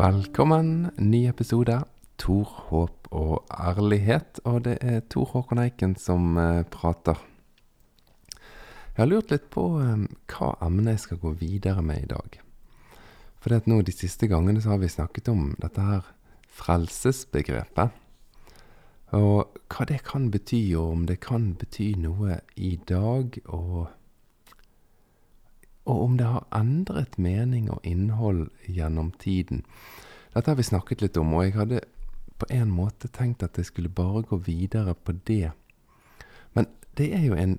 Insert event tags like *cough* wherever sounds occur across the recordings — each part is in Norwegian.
Velkommen, ny episode. Tor, håp og ærlighet. Og det er Tor Håkon Eiken som eh, prater. Jeg har lurt litt på eh, hva emnet jeg skal gå videre med i dag. For det at nå de siste gangene så har vi snakket om dette her frelsesbegrepet. Og hva det kan bety, og om det kan bety noe i dag, og, og om det har endret mening og innhold gjennom tiden. Dette har vi snakket litt om, og jeg hadde på en måte tenkt at jeg skulle bare gå videre på det. Men det er jo en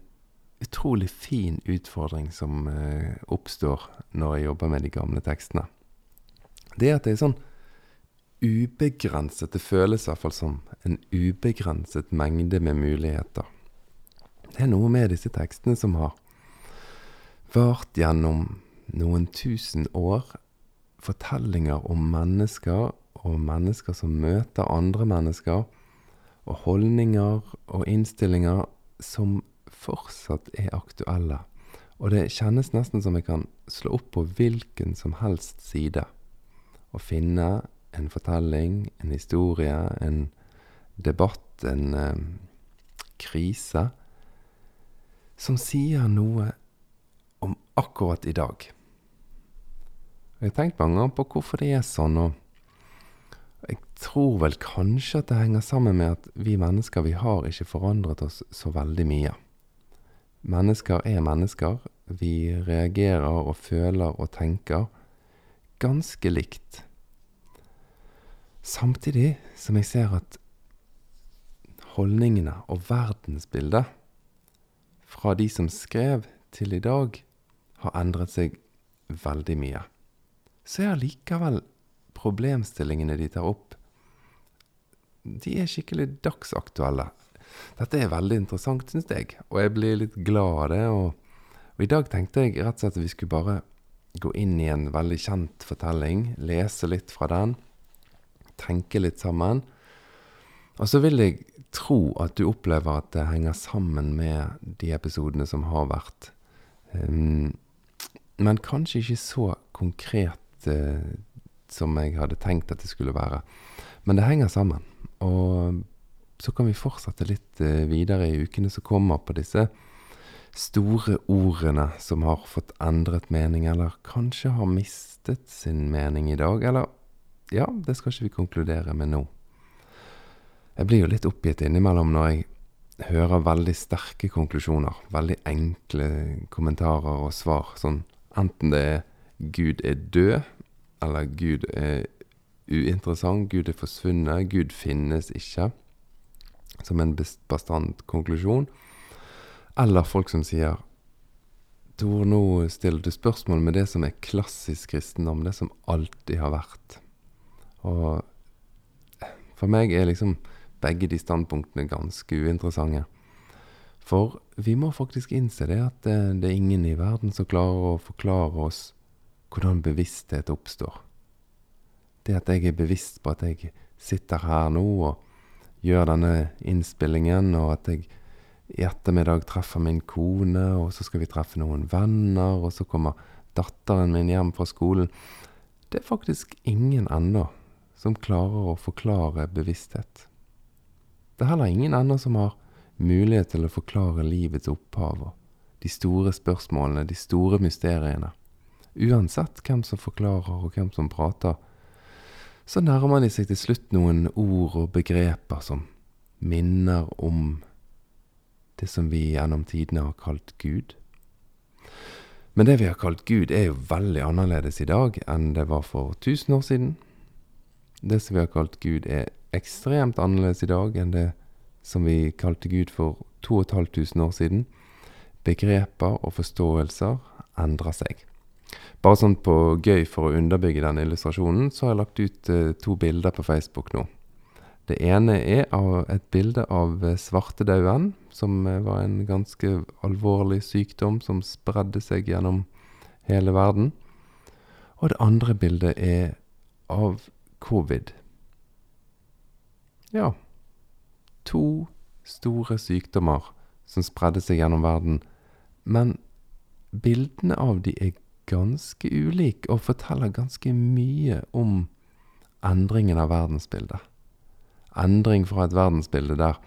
utrolig fin utfordring som eh, oppstår når jeg jobber med de gamle tekstene. Det at det er sånn ubegrenset Det føles i hvert fall som en ubegrenset mengde med muligheter. Det er noe med disse tekstene som har vart gjennom noen tusen år. Fortellinger om mennesker og mennesker som møter andre mennesker, og holdninger og innstillinger som fortsatt er aktuelle. Og det kjennes nesten som jeg kan slå opp på hvilken som helst side og finne en fortelling, en historie, en debatt, en eh, krise, som sier noe akkurat i dag. Jeg har tenkt mange ganger på hvorfor det er sånn, og jeg tror vel kanskje at det henger sammen med at vi mennesker, vi har ikke forandret oss så veldig mye. Mennesker er mennesker. Vi reagerer og føler og tenker ganske likt. Samtidig som jeg ser at holdningene og verdensbildet fra de som skrev, til i dag, har endret seg veldig mye. Så er allikevel problemstillingene de tar opp, de er skikkelig dagsaktuelle. Dette er veldig interessant, syns jeg, og jeg blir litt glad av det. Og, og, i dag tenkte jeg rett og slett at vi skulle bare gå inn i en veldig kjent fortelling, lese litt fra den, tenke litt sammen. Og så vil jeg tro at du opplever at det henger sammen med de episodene som har vært. Um, men kanskje ikke så konkret eh, som jeg hadde tenkt at det skulle være. Men det henger sammen. Og så kan vi fortsette litt eh, videre i ukene som kommer, på disse store ordene som har fått endret mening, eller kanskje har mistet sin mening i dag. Eller ja, det skal ikke vi konkludere med nå. Jeg blir jo litt oppgitt innimellom når jeg hører veldig sterke konklusjoner. Veldig enkle kommentarer og svar. Sånn enten det er 'Gud er død', eller 'Gud er uinteressant', 'Gud er forsvunnet', 'Gud finnes ikke'. Som en bastant konklusjon. Eller folk som sier Tor, nå stiller du spørsmål med det som er klassisk kristendom, det som alltid har vært. Og for meg er liksom begge de standpunktene ganske uinteressante. For vi må faktisk innse det at det, det, er ingen i verden som klarer å forklare oss hvordan bevissthet oppstår. Det at jeg er bevisst på at jeg sitter her nå og gjør denne innspillingen, og at jeg i ettermiddag treffer min kone, og så skal vi treffe noen venner, og så kommer datteren min hjem fra skolen Det er faktisk ingen ennå som klarer å forklare bevissthet. Det er heller ingen ennå som har mulighet til å forklare livets opphav og de store spørsmålene, de store mysteriene. Uansett hvem som forklarer og hvem som prater, så nærmer de seg til slutt noen ord og begreper som minner om det som vi gjennom tidene har kalt Gud. Men det vi har kalt Gud, er jo veldig annerledes i dag enn det var for 1000 år siden, det som vi har kalt Gud, er ekstremt annerledes i dag enn det som vi kalte Gud for 2500 år siden. Begreper og forståelser endrer seg. Bare sånn på gøy for å underbygge den illustrasjonen, så har jeg lagt ut uh, to bilder på Facebook nå. Det ene er et bilde av eh, svartedauden, som uh, var en ganske alvorlig sykdom som spredde seg gjennom hele verden. Og det andre bildet er av covid. Ja, to store sykdommer som spredde seg gjennom verden, men bildene av de er ganske ulike og forteller ganske mye om endringen av verdensbildet. Endring fra et verdensbilde der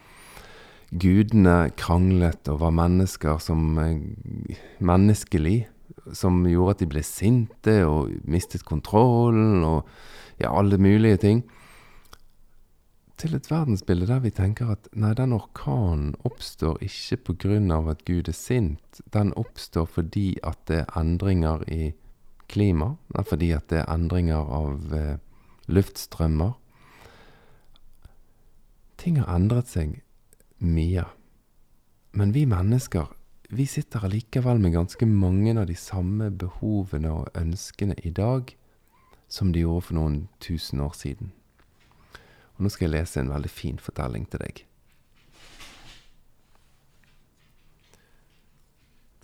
gudene kranglet og var mennesker som eh, menneskelig, som gjorde at de ble sinte og mistet kontrollen og ja, alle mulige ting til et verdensbilde der vi tenker at nei, den orkanen oppstår ikke av at Gud er sint. Den oppstår fordi at det er endringer i klima, fordi at det er endringer av eh, luftstrømmer. Ting har endret seg mye. Men vi mennesker, vi sitter allikevel med ganske mange av de samme behovene og ønskene i dag som de gjorde for noen tusen år siden. Og nå skal jeg lese en veldig fin fortelling til deg.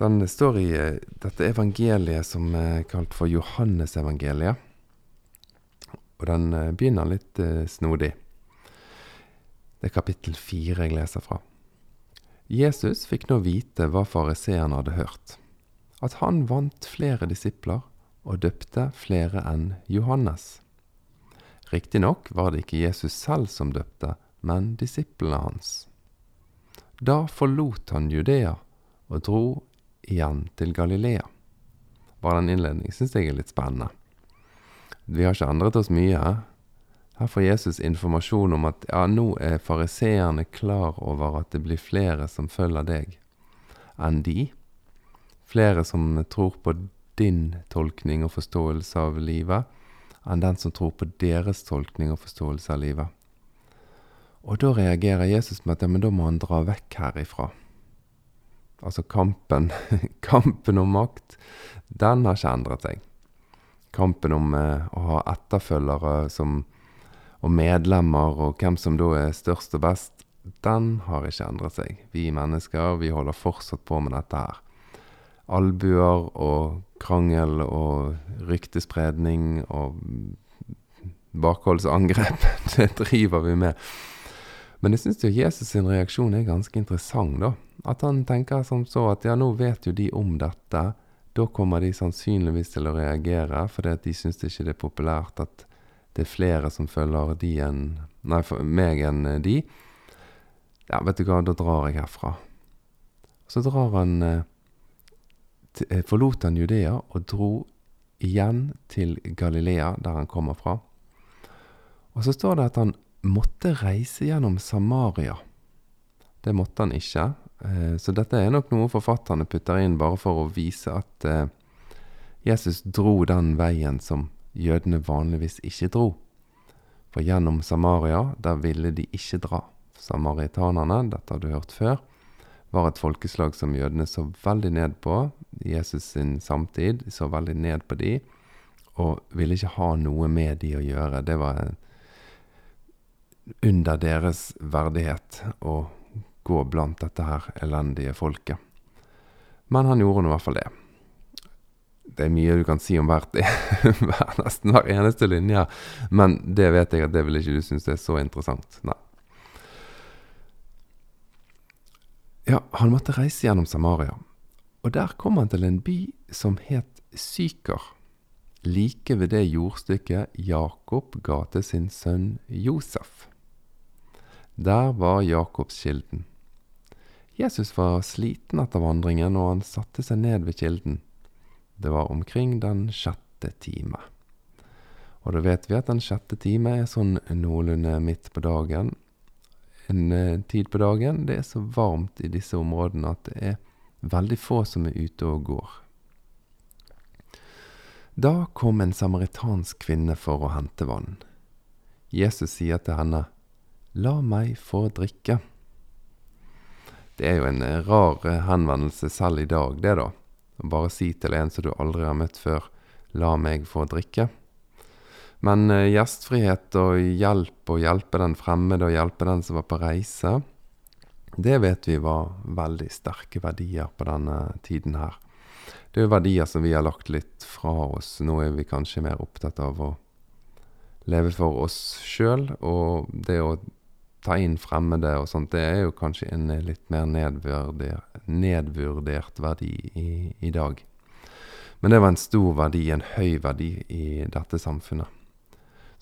Den står i eh, dette evangeliet som er kalt for Johannesevangeliet. Og den eh, begynner litt eh, snodig. Det er kapittel fire jeg leser fra. Jesus fikk nå vite hva fariseerne hadde hørt, at han vant flere disipler og døpte flere enn Johannes. Riktignok var det ikke Jesus selv som døpte, men disiplene hans. Da forlot han Judea og dro igjen til Galilea. Bare den innledningen syns jeg er litt spennende. Vi har ikke endret oss mye. Her får Jesus informasjon om at ja, nå er fariseerne klar over at det blir flere som følger deg, enn de. Flere som tror på din tolkning og forståelse av livet enn den som tror på deres tolkning og forståelse av livet. Og da reagerer Jesus med at ja, men da må han dra vekk herifra. Altså kampen, *laughs* kampen om makt, den har ikke endret seg. Kampen om eh, å ha etterfølgere som, og medlemmer og hvem som da er størst og best, den har ikke endret seg. Vi mennesker, vi holder fortsatt på med dette her albuer og krangel og ryktespredning og bakholdsangrep. *laughs* Det driver vi med. Men jeg syns jo Jesus sin reaksjon er ganske interessant, da. At han tenker som så at ja, nå vet jo de om dette. Da kommer de sannsynligvis til å reagere, fordi de syns ikke er populært at det er flere som følger de enn Nei, meg enn de. Ja, vet du hva, da drar jeg herfra. Så drar han Eh, forlot han Judea og dro igjen til Galilea, der han kommer fra. Og så står det at han måtte reise gjennom Samaria. Det måtte han ikke. Eh, så dette er nok noe forfatterne putter inn bare for å vise at eh, Jesus dro den veien som jødene vanligvis ikke dro. For gjennom Samaria, der ville de ikke dra. Samaritanerne, dette har du hørt før, var et folkeslag som jødene så veldig ned på. Jesus sin samtid så veldig ned på de, og ville ikke ha noe med de å gjøre. Det var under deres verdighet å gå blant dette her elendige folket. Men han gjorde nå i hvert fall det. Det er mye du kan si om hvert, *laughs* nesten hver eneste linje, men det vet jeg at det vil ikke du synes er så interessant. Nei. Ja, han måtte reise gjennom Samaria, og der kom han til en by som het Syker, like ved det jordstykket Jakob ga til sin sønn Josef. Der var Jakobskilden. Jesus var sliten etter vandringen, og han satte seg ned ved kilden. Det var omkring den sjette time. Og da vet vi at den sjette time er sånn noenlunde midt på dagen, en eh, tid på dagen. Det er så varmt i disse områdene at det er veldig få som er ute og går. Da kom en samaritansk kvinne for å hente vann. Jesus sier til henne, La meg få drikke. Det er jo en eh, rar eh, henvendelse selv i dag, det, da. Å bare si til en som du aldri har møtt før, La meg få drikke. Men eh, gjestfrihet og hjelp, og hjelpe den fremmede og hjelpe den som var på reise, det vet vi var veldig sterke verdier på denne tiden her. Det er verdier som vi har lagt litt fra oss. Nå er vi kanskje mer opptatt av å leve for oss sjøl, og det å ta inn fremmede og sånt, det er jo kanskje en litt mer nedvurdert, verdi i, i dag. Men det var en stor verdi, en høy verdi i dette samfunnet.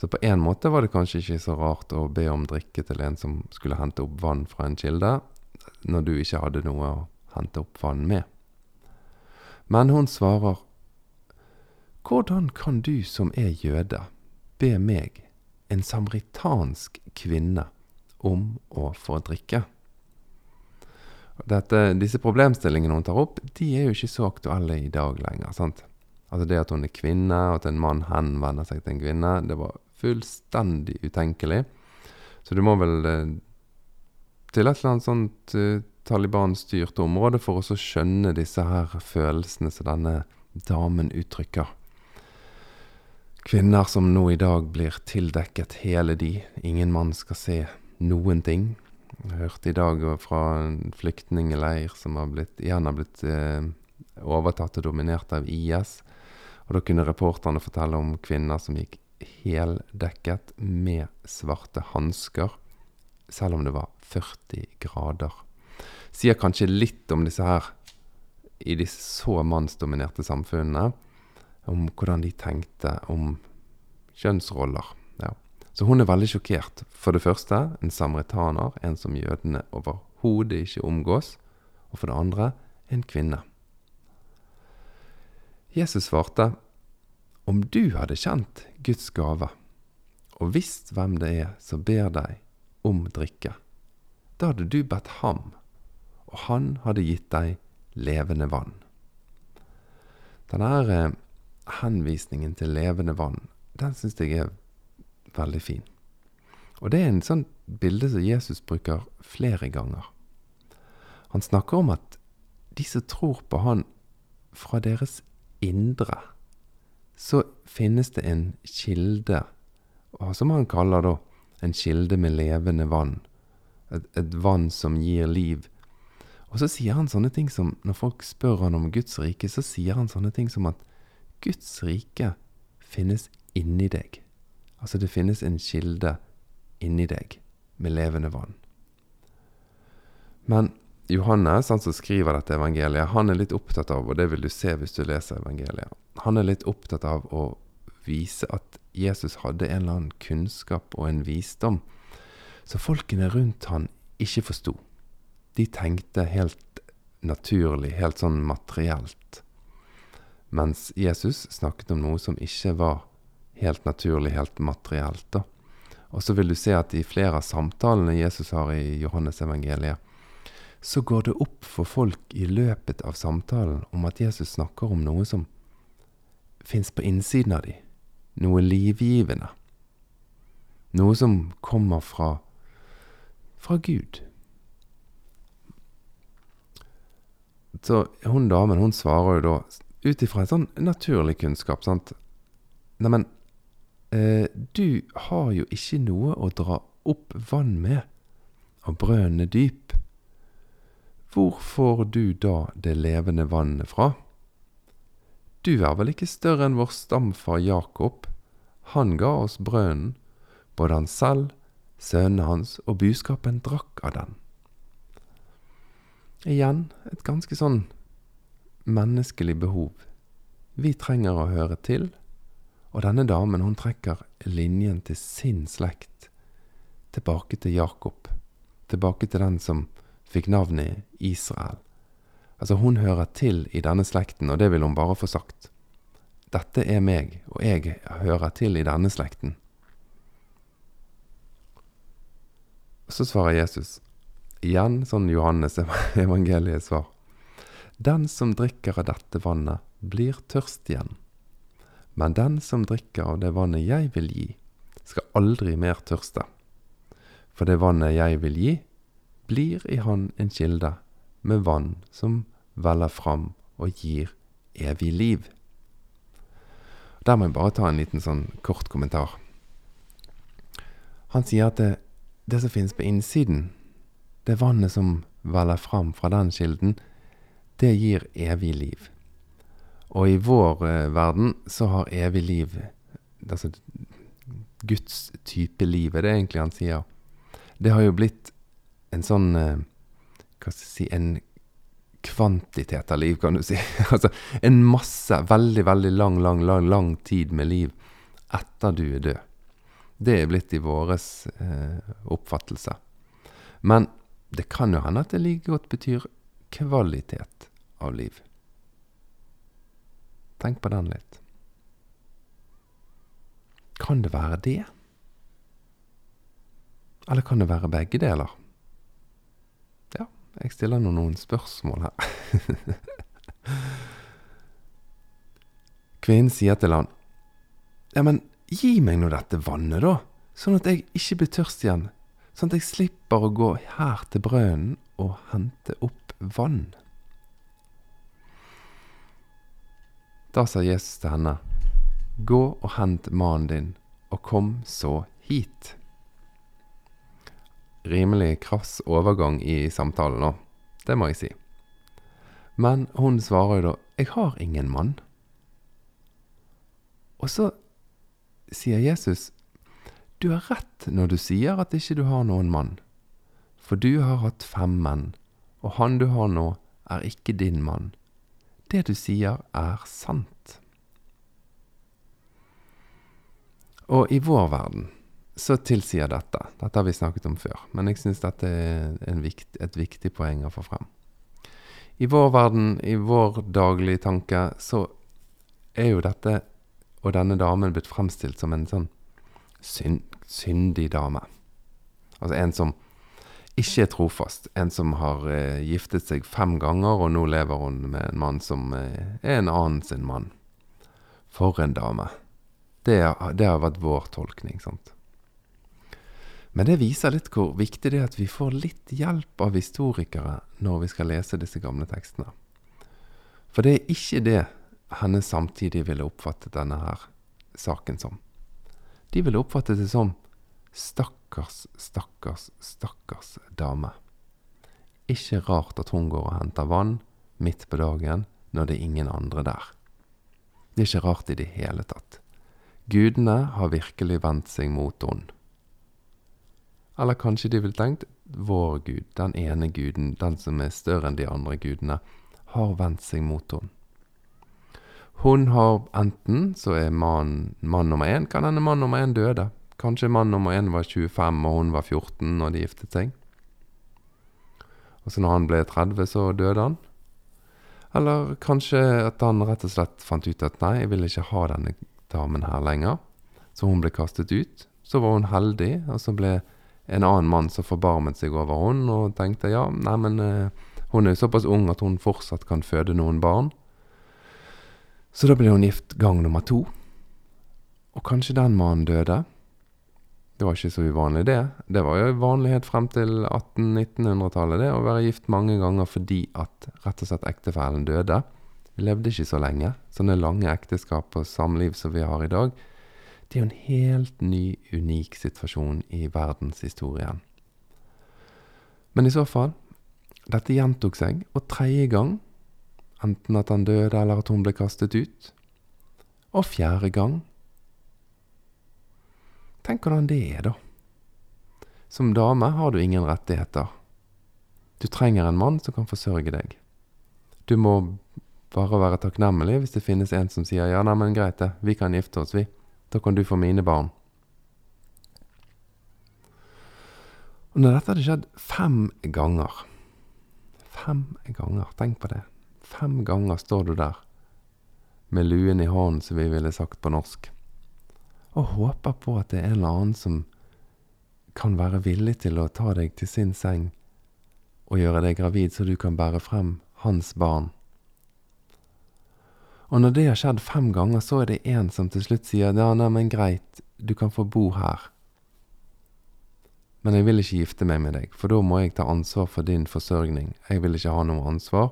Så på en måte var det kanskje ikke så rart å be om drikke til en som skulle hente opp vann fra en kilde, når du ikke hadde noe å hente opp vann med. Men hun svarer, Hvordan kan du som er jøde, be meg, en samaritansk kvinne, om å få drikke? Dette, disse problemstillingene hun tar opp, de er jo ikke så aktuelle i dag lenger. sant? Altså det at hun er kvinne, og at en mann henvender seg til en kvinne, det var fullstendig utenkelig. Så du må vel eh, til et eller annet sånt eh, Taliban-styrt område for å skjønne disse her følelsene som denne damen uttrykker. Kvinner som nå i dag blir tildekket hele de, ingen mann skal se noen ting. Jeg hørte i dag fra en flyktningleir som har blitt, igjen har blitt eh, overtatt og dominert av IS. Og da kunne reporterne fortelle om kvinner som gikk heldekket med svarte hansker, selv om det var 40 grader. Sier kanskje litt om disse her i disse så mannsdominerte samfunnene, om hvordan de tenkte om kjønnsroller. Ja. Så hun er veldig sjokkert. For det første en samaritaner, en som jødene overhodet ikke omgås. Og for det andre en kvinne. Jesus svarte om du hadde kjent Guds gave og visst hvem det er som ber deg om drikke, da hadde du bedt ham, og han hadde gitt deg levende vann. Denne eh, henvisningen til levende vann, den syns jeg er veldig fin. Og det er en sånn bilde som Jesus bruker flere ganger. Han snakker om at de som tror på Han fra deres indre, så finnes det en kilde, som han kaller da en kilde med levende vann. Et, et, vann som gir liv. Og så sier han sånne ting som Når folk spør han om Guds rike, så sier han sånne ting som at Guds rike finnes inni deg. Altså det finnes en kilde inni deg med levende vann. Men Johannes, han som skriver dette evangeliet, han er litt opptatt av, og det vil du se hvis du leser evangeliet, han er litt opptatt av å vise at Jesus hadde en eller annen kunnskap og en visdom så folkene rundt han ikke forsto. De tenkte helt naturlig, helt sånn materielt. Mens Jesus snakket om noe som ikke var helt naturlig, helt materielt. da. Og så vil du se at i flere av samtalene Jesus har i Johannes evangeliet, så går det opp for folk i løpet av samtalen om at Jesus snakker om noe som fins på innsiden av dem. Noe livgivende. Noe som kommer fra, fra Gud. Så hun damen hun svarer jo da ut ifra en sånn naturlig kunnskap, sant Neimen, eh, du har jo ikke noe å dra opp vann med, og brønnen er dyp. Hvor får du da det levende vannet fra? Du er vel ikke større enn vår stamfar Jakob? Han ga oss brønnen, både han selv, sønnene hans og buskapen drakk av den. Igjen et ganske sånn menneskelig behov. Vi trenger å høre til, og denne damen hun trekker linjen til sin slekt tilbake til Jakob, tilbake til den som fikk navnet Israel. Altså, hun hører til i denne slekten, og det vil hun bare få sagt. Dette er meg, og jeg hører til i denne slekten. Så svarer Jesus, igjen sånn Johannes *laughs* evangeliet svar. Den som drikker av dette vannet, blir tørst igjen. Men den som drikker av det vannet jeg vil gi, skal aldri mer tørste. For det vannet jeg vil gi, blir i han en kilde med vann som veller fram og gir evig liv. Der må jeg bare ta en liten sånn kort kommentar. Han sier at det, det som finnes på innsiden, det vannet som veller fram fra den kilden, det gir evig liv. Og i vår eh, verden så har evig liv Altså Guds type livet, det er egentlig han sier. Det har jo blitt en sånn eh, Hva skal jeg si En kvantitet av liv, kan du si. *laughs* altså en masse, veldig, veldig lang, lang, lang, lang tid med liv etter du er død. Det er blitt i våres eh, oppfattelse. Men det kan jo hende at det like godt betyr kvalitet av liv. Tenk på den litt. Kan det være det? Eller kan det være begge deler? Jeg stiller nå noen spørsmål her. Kvinnen sier til han, Ja, men gi meg nå dette vannet, da, sånn at jeg ikke blir tørst igjen, sånn at jeg slipper å gå her til brønnen og hente opp vann. Da sa Jesus til henne, Gå og hent mannen din, og kom så hit. Rimelig krass overgang i samtalen nå, det må jeg si. Men hun svarer jo da, Jeg har ingen mann. Og så sier Jesus, du har rett når du sier at ikke du har noen mann, for du har hatt fem menn, og han du har nå, er ikke din mann. Det du sier, er sant. Og i vår verden så tilsier dette, dette har vi snakket om før, men jeg syns dette er vikt, et viktig poeng å få frem. I vår verden, i vår daglige tanke, så er jo dette og denne damen blitt fremstilt som en sånn synd, syndig dame. Altså en som ikke er trofast. En som har eh, giftet seg fem ganger, og nå lever hun med en mann som eh, er en annen sin mann. For en dame. Det, det har vært vår tolkning, sant. Men det viser litt hvor viktig det er at vi får litt hjelp av historikere når vi skal lese disse gamle tekstene. For det er ikke det henne samtidig ville oppfattet denne her saken som. De ville oppfattet det som stakkars, stakkars, stakkars dame. Ikke rart at hun går og henter vann midt på dagen når det er ingen andre der. Det er ikke rart i det hele tatt. Gudene har virkelig vendt seg mot henne. Eller kanskje de ville tenkt vår Gud, den ene guden, den som er større enn de andre gudene, har vendt seg mot henne. Hun har enten så er mann, mann nummer én Kan hende mann nummer én døde. Kanskje mann nummer én var 25 og hun var 14 når de giftet seg. Og så når han ble 30, så døde han. Eller kanskje at han rett og slett fant ut at nei, jeg vil ikke ha denne damen her lenger. Så hun ble kastet ut. Så var hun heldig, og så ble en annen mann som forbarmet seg over henne og tenkte ja, nei, men eh, hun er jo såpass ung at hun fortsatt kan føde noen barn. Så da ble hun gift gang nummer to. Og kanskje den mannen døde. Det var ikke så uvanlig, det. Det var jo vanlighet frem til 1800-1900-tallet, det å være gift mange ganger fordi at rett og slett ektefellen døde. Vi levde ikke så lenge. Sånne lange ekteskap og samliv som vi har i dag, det er jo en helt ny, unik situasjon i verdenshistorien. Men i så fall, dette gjentok seg, og tredje gang enten at han døde eller at hun ble kastet ut. Og fjerde gang Tenk hvordan det er, da. Som dame har du ingen rettigheter. Du trenger en mann som kan forsørge deg. Du må bare være takknemlig hvis det finnes en som sier ja, neimen greit det, vi kan gifte oss, vi. Da kan du få mine barn. Og når dette hadde skjedd fem ganger Fem ganger, tenk på det. Fem ganger står du der med luen i hånden, som vi ville sagt på norsk, og håper på at det er en eller annen som kan være villig til å ta deg til sin seng og gjøre deg gravid, så du kan bære frem hans barn. Og når det har skjedd fem ganger, så er det en som til slutt sier ja, nei, men greit, du kan få bo her. Men jeg vil ikke gifte meg med deg, for da må jeg ta ansvar for din forsørgning. Jeg vil ikke ha noe ansvar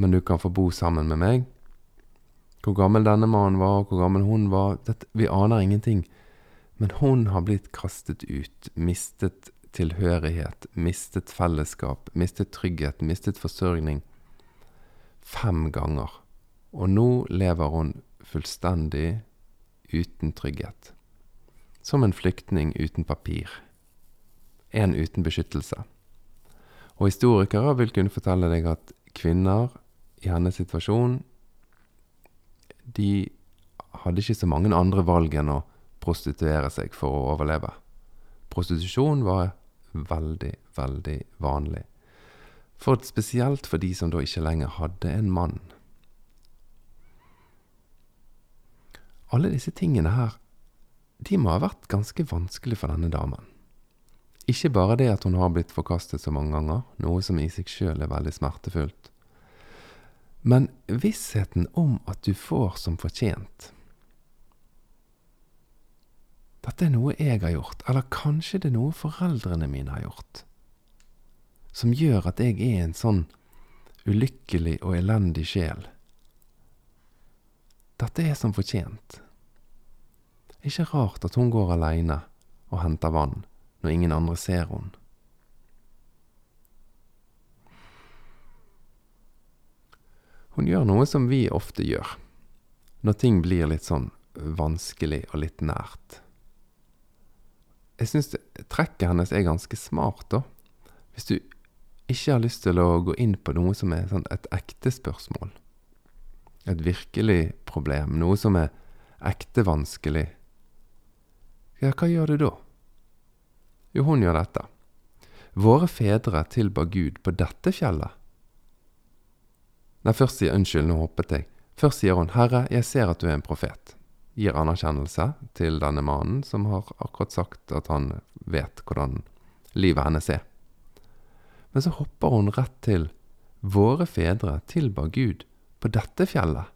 men du kan få bo sammen med meg. Hvor gammel denne mannen var, hvor gammel hun var, dette, vi aner ingenting. Men hun har blitt kastet ut, mistet tilhørighet, mistet fellesskap, mistet trygghet, mistet forsørgning. Fem ganger. Og nå lever hun fullstendig uten trygghet. Som en flyktning uten papir. En uten beskyttelse. Og historikere vil kunne fortelle deg at kvinner i hennes situasjon, de hadde ikke så mange andre valg enn å prostituere seg for å overleve. Prostitusjon var veldig, veldig vanlig. For spesielt for de som da ikke lenger hadde en mann. Alle disse tingene her, de må ha vært ganske vanskelig for denne damen. Ikke bare det at hun har blitt forkastet så mange ganger, noe som i seg sjøl er veldig smertefullt, men vissheten om at du får som fortjent. Dette er noe jeg har gjort, eller kanskje det er noe foreldrene mine har gjort, som gjør at jeg er en sånn ulykkelig og elendig sjel. Dette er som fortjent. Ikke rart at hun går aleine og henter vann når ingen andre ser hun. Hun gjør noe som vi ofte gjør, når ting blir litt sånn vanskelig og litt nært. Jeg syns trekket hennes er ganske smart, da. Hvis du ikke har lyst til å gå inn på noe som er sånn et ekte spørsmål, et virkelig problem, noe som er ekte vanskelig, ja, hva gjør du da? Jo, hun gjør dette. Våre fedre tilba Gud på dette fjellet. Nei, først sier unnskyld, nå hoppet jeg. Først sier hun, Herre, jeg ser at du er en profet. Gir anerkjennelse til denne mannen som har akkurat sagt at han vet hvordan livet hennes er. Men så hopper hun rett til Våre fedre tilba Gud på dette fjellet,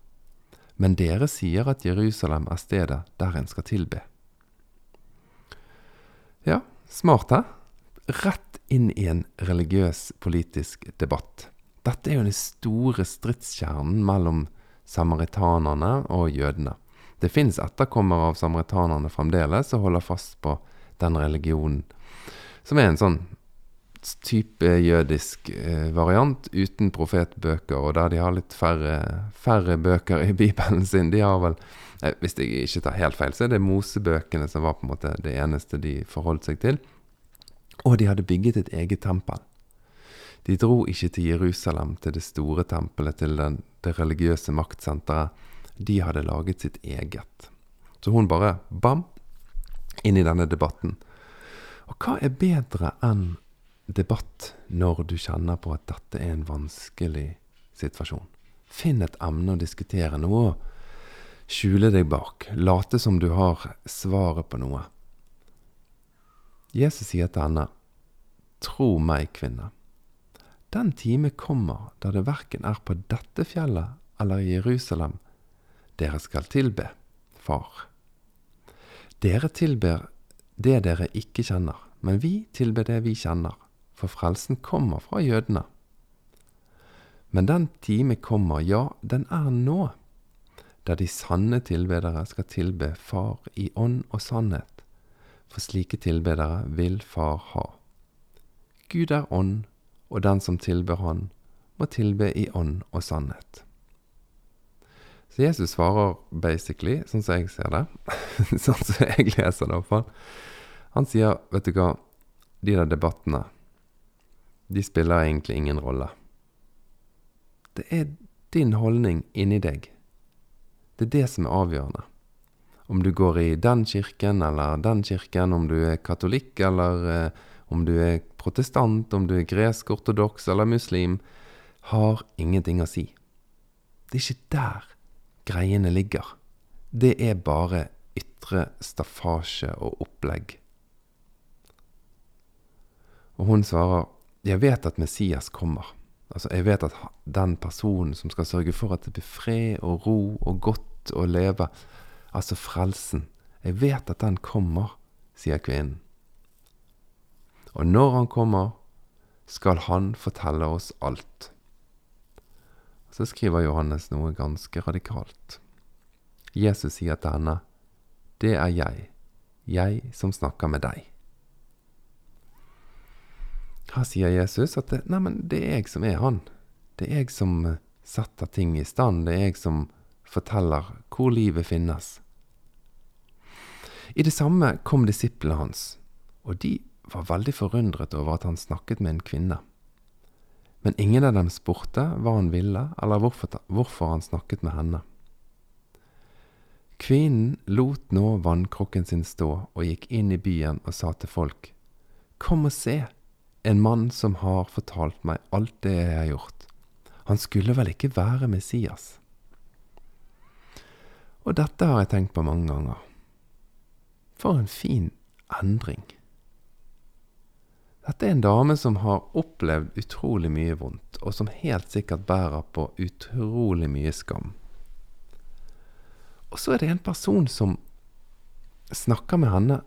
men dere sier at Jerusalem er stedet der en skal tilbe. Ja, Smart, hæ? Rett inn i en religiøs politisk debatt. Dette er jo den store stridskjernen mellom samaritanerne og jødene. Det fins etterkommere av samaritanerne fremdeles som holder fast på den religionen, som er en sånn type jødisk eh, variant uten profetbøker, og der de har litt færre, færre bøker i Bibelen sin. De har vel Eh, hvis jeg ikke tar helt feil, så er det Mosebøkene som var på en måte det eneste de forholdt seg til. Og de hadde bygget et eget tempel. De dro ikke til Jerusalem, til det store tempelet, til den, det religiøse maktsenteret. De hadde laget sitt eget. Så hun bare bam, inn i denne debatten. Og hva er bedre enn debatt når du kjenner på at dette er en vanskelig situasjon? Finn et emne å diskutere, noe skjule deg bak, late som du har svaret på noe. Jesus sier til henne, Tro meg, kvinne. Den time kommer da det verken er på dette fjellet eller i Jerusalem dere skal tilbe Far. Dere tilber det dere ikke kjenner, men vi tilber det vi kjenner, for frelsen kommer fra jødene. Men den time kommer, ja, den er nå der de sanne tilbedere skal tilbe Far i ånd og sannhet, for slike tilbedere vil Far ha. Gud er ånd, og den som tilber Han, må tilbe i ånd og sannhet. Så Jesus svarer basically, sånn som jeg ser det, *laughs* sånn som jeg leser det iallfall. Han sier, vet du hva, de der debattene, de spiller egentlig ingen rolle. Det er din holdning inni deg det er det som er avgjørende. Om du går i den kirken eller den kirken, om du er katolikk eller eh, om du er protestant, om du er gresk-ortodoks eller muslim, har ingenting å si. Det er ikke der greiene ligger. Det er bare ytre staffasje og opplegg. Og hun svarer, jeg vet at Messias kommer. Altså, jeg vet at den personen som skal sørge for at det blir fred og ro og godt å leve, altså frelsen, jeg vet at den kommer, sier kvinnen. Og når han kommer, skal han fortelle oss alt. Så skriver Johannes noe ganske radikalt. Jesus sier til henne, Det er jeg, jeg som snakker med deg. Her sier Jesus at nei, men det er jeg som er han. Det er jeg som eh, setter ting i stand. Det er jeg som forteller hvor livet finnes. I det samme kom disiplene hans, og de var veldig forundret over at han snakket med en kvinne. Men ingen av dem spurte hva han ville, eller hvorfor, hvorfor han snakket med henne. Kvinnen lot nå vannkrukken sin stå og gikk inn i byen og sa til folk, Kom og se, en mann som har fortalt meg alt det jeg har gjort. Han skulle vel ikke være Messias? Og dette har jeg tenkt på mange ganger. For en fin endring. Dette er en dame som har opplevd utrolig mye vondt, og som helt sikkert bærer på utrolig mye skam. Og så er det en person som snakker med henne,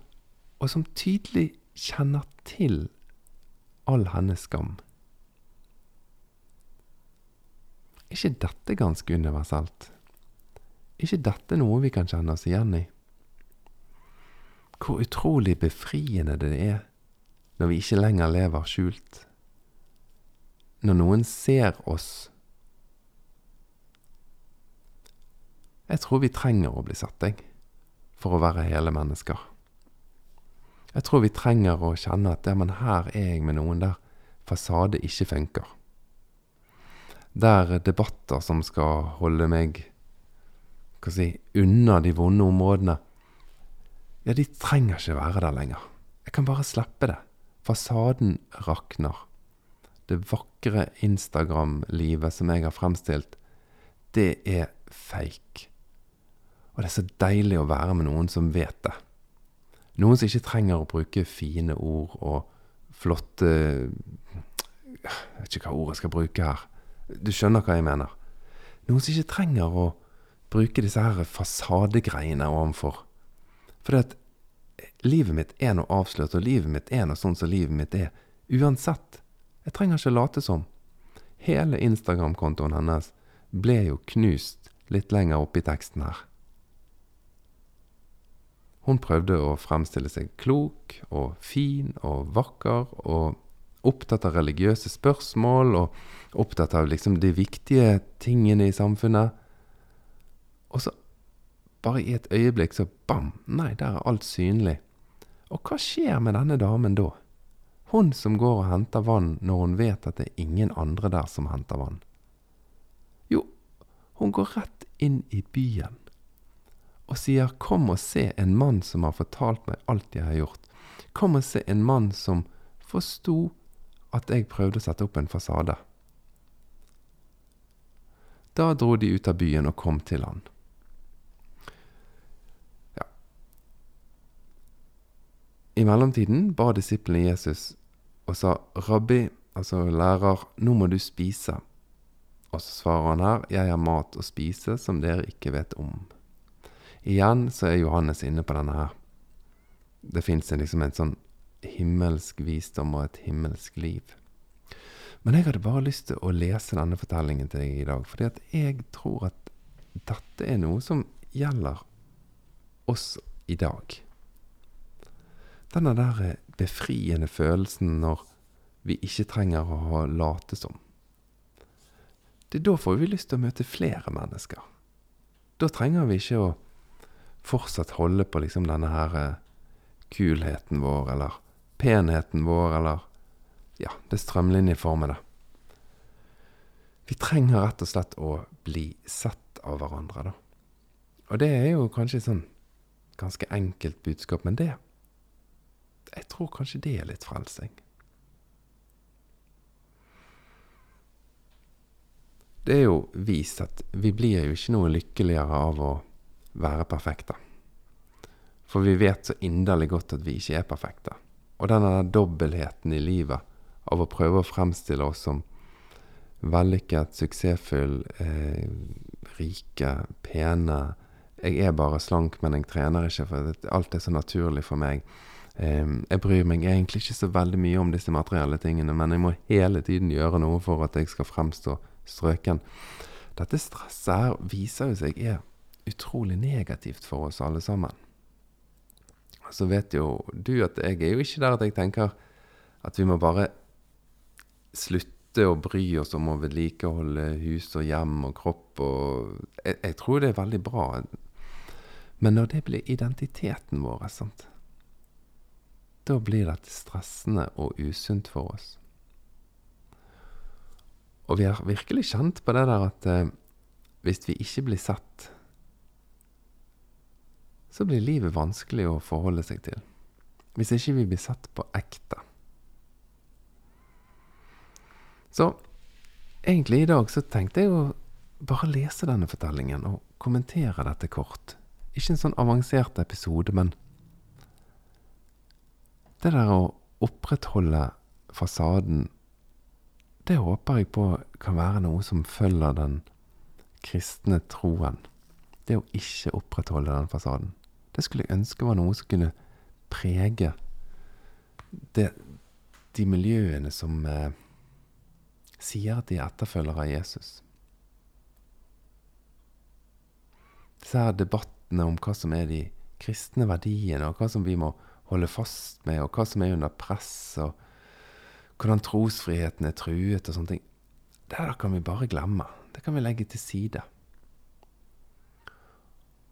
og som tydelig kjenner til all hennes skam. Ikke dette ganske universelt? Er ikke dette noe vi kan kjenne oss igjen i? Hvor utrolig befriende det er når vi ikke lenger lever skjult. Når noen ser oss. Jeg tror vi trenger å bli sett, jeg, for å være hele mennesker. Jeg tror vi trenger å kjenne at ja, men her er jeg med noen der fasade ikke funker. Der debatter som skal holde meg hva si, unna de vonde områdene, ja, de trenger ikke være der lenger. Jeg kan bare slippe det. Fasaden rakner. Det vakre Instagram-livet som jeg har fremstilt, det er fake. Og det er så deilig å være med noen som vet det. Noen som ikke trenger å bruke fine ord og flotte Jeg vet ikke hva ord jeg skal bruke her. Du skjønner hva jeg mener. Noen som ikke trenger å bruke disse her fasadegreiene overfor. For det at livet mitt er noe avslørt, og livet mitt er noe sånn som livet mitt er. Uansett. Jeg trenger ikke late som. Hele Instagram-kontoen hennes ble jo knust litt lenger oppe i teksten her. Hun prøvde å fremstille seg klok og fin og vakker og opptatt av religiøse spørsmål og opptatt av liksom de viktige tingene i samfunnet. Og så bare i et øyeblikk så bam! Nei, der er alt synlig. Og hva skjer med denne damen da? Hun som går og henter vann når hun vet at det er ingen andre der som henter vann. Jo, hun går rett inn i byen og sier 'Kom og se en mann som har fortalt meg alt jeg har gjort'. Kom og se en mann som forsto at jeg prøvde å sette opp en fasade. Da dro de ut av byen og kom til han. I mellomtiden ba disiplene Jesus og sa, 'Rabbi', altså lærer, 'nå må du spise'. Og så svarer han her, 'Jeg har mat å spise som dere ikke vet om'. Igjen så er Johannes inne på denne her. Det fins liksom en sånn himmelsk visdom og et himmelsk liv. Men jeg hadde bare lyst til å lese denne fortellingen til deg i dag, fordi at jeg tror at dette er noe som gjelder oss i dag. Denne der befriende følelsen når vi ikke trenger å late som. Det er da får vi lyst til å møte flere mennesker. Da trenger vi ikke å fortsatt holde på liksom denne her eh, kulheten vår, eller penheten vår, eller ja, det strømlinjeformede. Vi trenger rett og slett å bli sett av hverandre, da. Og det er jo kanskje sånn ganske enkelt budskap, men det jeg tror kanskje det er litt frelsing. Det er jo vist at vi blir jo ikke noe lykkeligere av å være perfekte. For vi vet så inderlig godt at vi ikke er perfekte. Og denne dobbeltheten i livet av å prøve å fremstille oss som vellykket, suksessfull, eh, rike, pene Jeg er bare slank, men jeg trener ikke, for alt er så naturlig for meg. Jeg bryr meg egentlig ikke så veldig mye om disse materielle tingene, men jeg må hele tiden gjøre noe for at jeg skal fremstå strøken. Dette stresset her viser jo seg er utrolig negativt for oss alle sammen. Så vet jo du at jeg er jo ikke der at jeg tenker at vi må bare slutte å bry oss om å vedlikeholde hus og hjem og kropp og jeg, jeg tror det er veldig bra. Men når det blir identiteten vår, sant da blir dette stressende og usunt for oss. Og vi har virkelig kjent på det der at eh, hvis vi ikke blir sett, så blir livet vanskelig å forholde seg til. Hvis ikke vi blir sett på ekte. Så egentlig i dag så tenkte jeg å bare lese denne fortellingen og kommentere dette kort. Ikke en sånn avansert episode, men det der å opprettholde fasaden, det håper jeg på kan være noe som følger den kristne troen. Det å ikke opprettholde den fasaden. Det skulle jeg ønske var noe som kunne prege det, de miljøene som eh, sier at de er etterfølgere av Jesus. Disse her debattene om hva som er de kristne verdiene, og hva som vi må holde fast med, og hva som er under press, og hvordan trosfriheten er truet og sånne ting. Det der kan vi bare glemme. Det kan vi legge til side.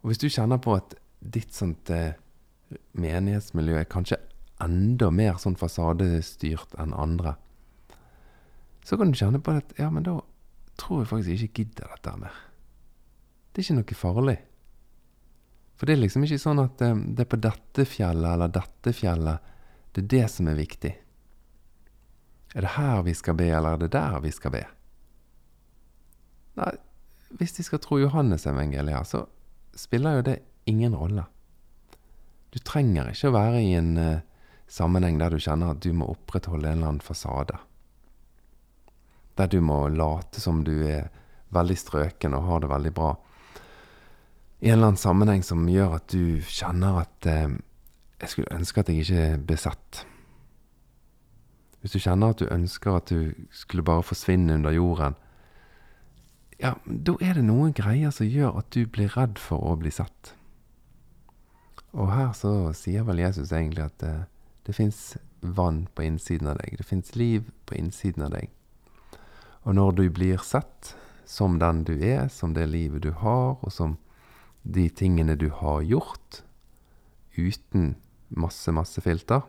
Og hvis du kjenner på at ditt sånt eh, menighetsmiljø er kanskje enda mer sånn fasadestyrt enn andre, så kan du kjenne på at ja, men da tror jeg faktisk ikke gidder dette mer. Det er ikke noe farlig. For det er liksom ikke sånn at eh, det er på dette fjellet eller dette fjellet det er det som er viktig. Er det her vi skal be, eller er det der vi skal be? Nei, hvis de skal tro Johannes-evangeliet, så spiller jo det ingen rolle. Du trenger ikke å være i en uh, sammenheng der du kjenner at du må opprettholde en eller annen fasade. Der du må late som du er veldig strøken og har det veldig bra i en eller annen sammenheng som gjør at du kjenner at uh, jeg skulle ønske at jeg ikke ble sett. Hvis du kjenner at du ønsker at du skulle bare forsvinne under jorden, ja, da er det noen greier som gjør at du blir redd for å bli sett. Og her så sier vel Jesus egentlig at eh, det fins vann på innsiden av deg. Det fins liv på innsiden av deg. Og når du blir sett som den du er, som det livet du har, og som de tingene du har gjort, uten masse, masse filter,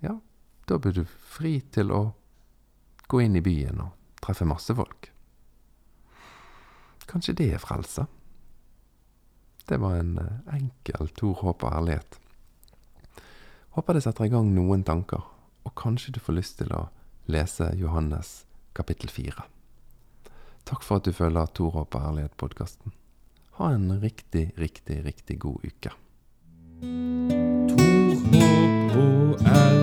ja, da blir du fri til å gå inn i byen og treffe masse folk. Kanskje det er frelse? Det var en eh, enkel Tor og ærlighet. Håper det setter i gang noen tanker, og kanskje du får lyst til å lese Johannes kapittel fire. Takk for at du følger Tor og ærlighet-podkasten. Ha en riktig, riktig, riktig god uke. Tor, håp og ære.